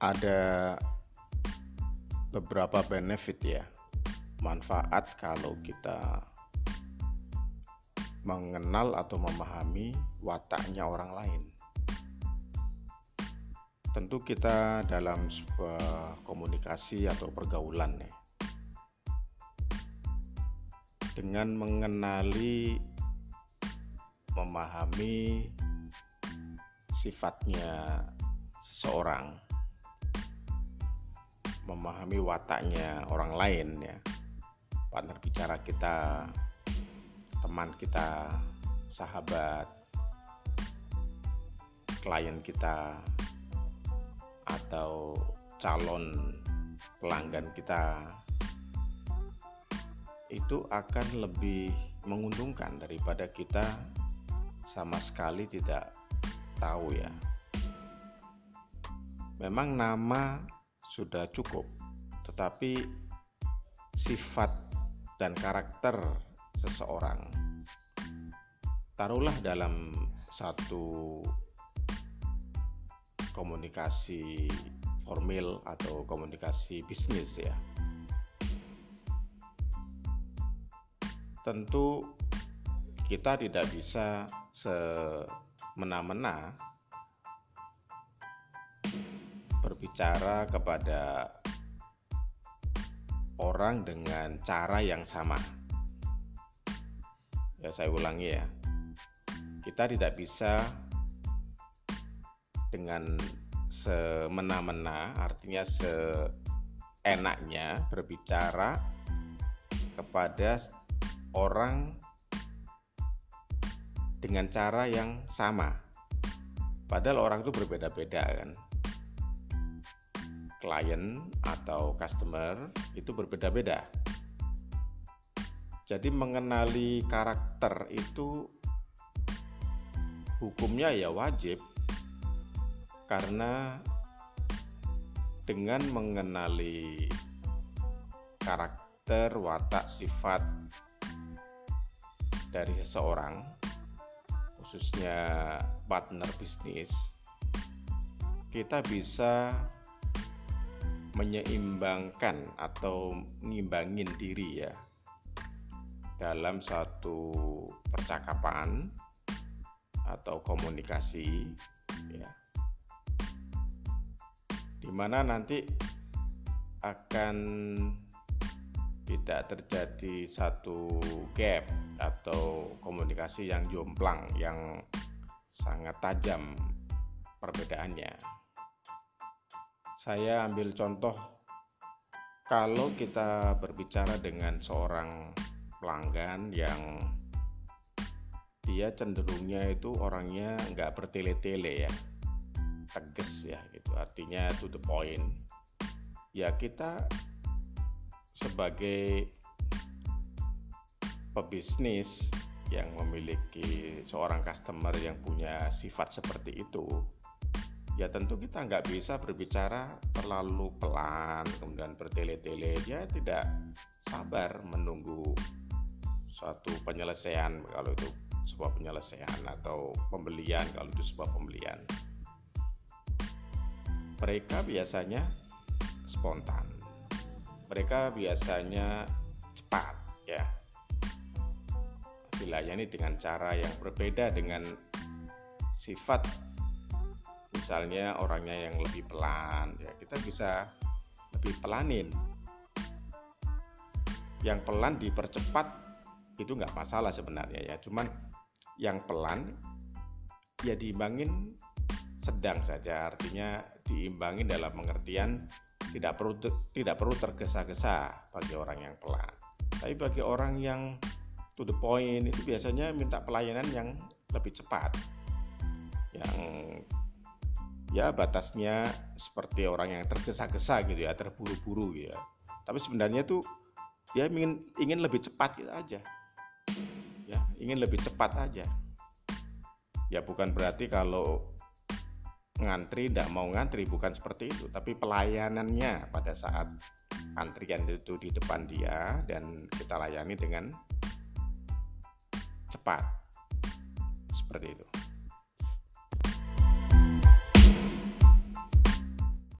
ada beberapa benefit ya. Manfaat kalau kita mengenal atau memahami wataknya orang lain. Tentu kita dalam sebuah komunikasi atau pergaulan ya. Dengan mengenali memahami sifatnya seseorang memahami wataknya orang lain ya partner bicara kita teman kita sahabat klien kita atau calon pelanggan kita itu akan lebih menguntungkan daripada kita sama sekali tidak tahu ya. Memang nama sudah cukup, tetapi sifat dan karakter seseorang taruhlah dalam satu komunikasi formal atau komunikasi bisnis ya. Tentu kita tidak bisa semena-mena berbicara kepada orang dengan cara yang sama. Ya, saya ulangi ya. Kita tidak bisa dengan semena-mena, artinya seenaknya berbicara kepada orang dengan cara yang sama. Padahal orang itu berbeda-beda kan. Klien atau customer itu berbeda-beda. Jadi mengenali karakter itu hukumnya ya wajib karena dengan mengenali karakter, watak, sifat dari seseorang khususnya partner bisnis kita bisa menyeimbangkan atau mengimbangin diri ya dalam satu percakapan atau komunikasi ya di mana nanti akan tidak terjadi satu gap atau komunikasi yang jomplang yang sangat tajam perbedaannya. Saya ambil contoh. Kalau kita berbicara dengan seorang pelanggan yang dia cenderungnya itu orangnya nggak bertele-tele ya tegas ya gitu. Artinya to the point. Ya kita sebagai pebisnis yang memiliki seorang customer yang punya sifat seperti itu ya tentu kita nggak bisa berbicara terlalu pelan kemudian bertele-tele. Dia tidak sabar menunggu suatu penyelesaian kalau itu sebuah penyelesaian atau pembelian kalau itu sebuah pembelian. Mereka biasanya spontan. Mereka biasanya cepat ya. Dilayani dengan cara yang berbeda dengan sifat misalnya orangnya yang lebih pelan ya kita bisa lebih pelanin yang pelan dipercepat itu nggak masalah sebenarnya ya cuman yang pelan ya diimbangin sedang saja artinya diimbangin dalam pengertian tidak perlu tidak perlu tergesa-gesa bagi orang yang pelan. Tapi bagi orang yang to the point itu biasanya minta pelayanan yang lebih cepat. Yang ya batasnya seperti orang yang tergesa-gesa gitu ya, terburu-buru gitu ya. Tapi sebenarnya tuh dia ingin ingin lebih cepat gitu aja. Ya, ingin lebih cepat aja. Ya bukan berarti kalau ngantri tidak mau ngantri bukan seperti itu tapi pelayanannya pada saat antrian itu di depan dia dan kita layani dengan cepat seperti itu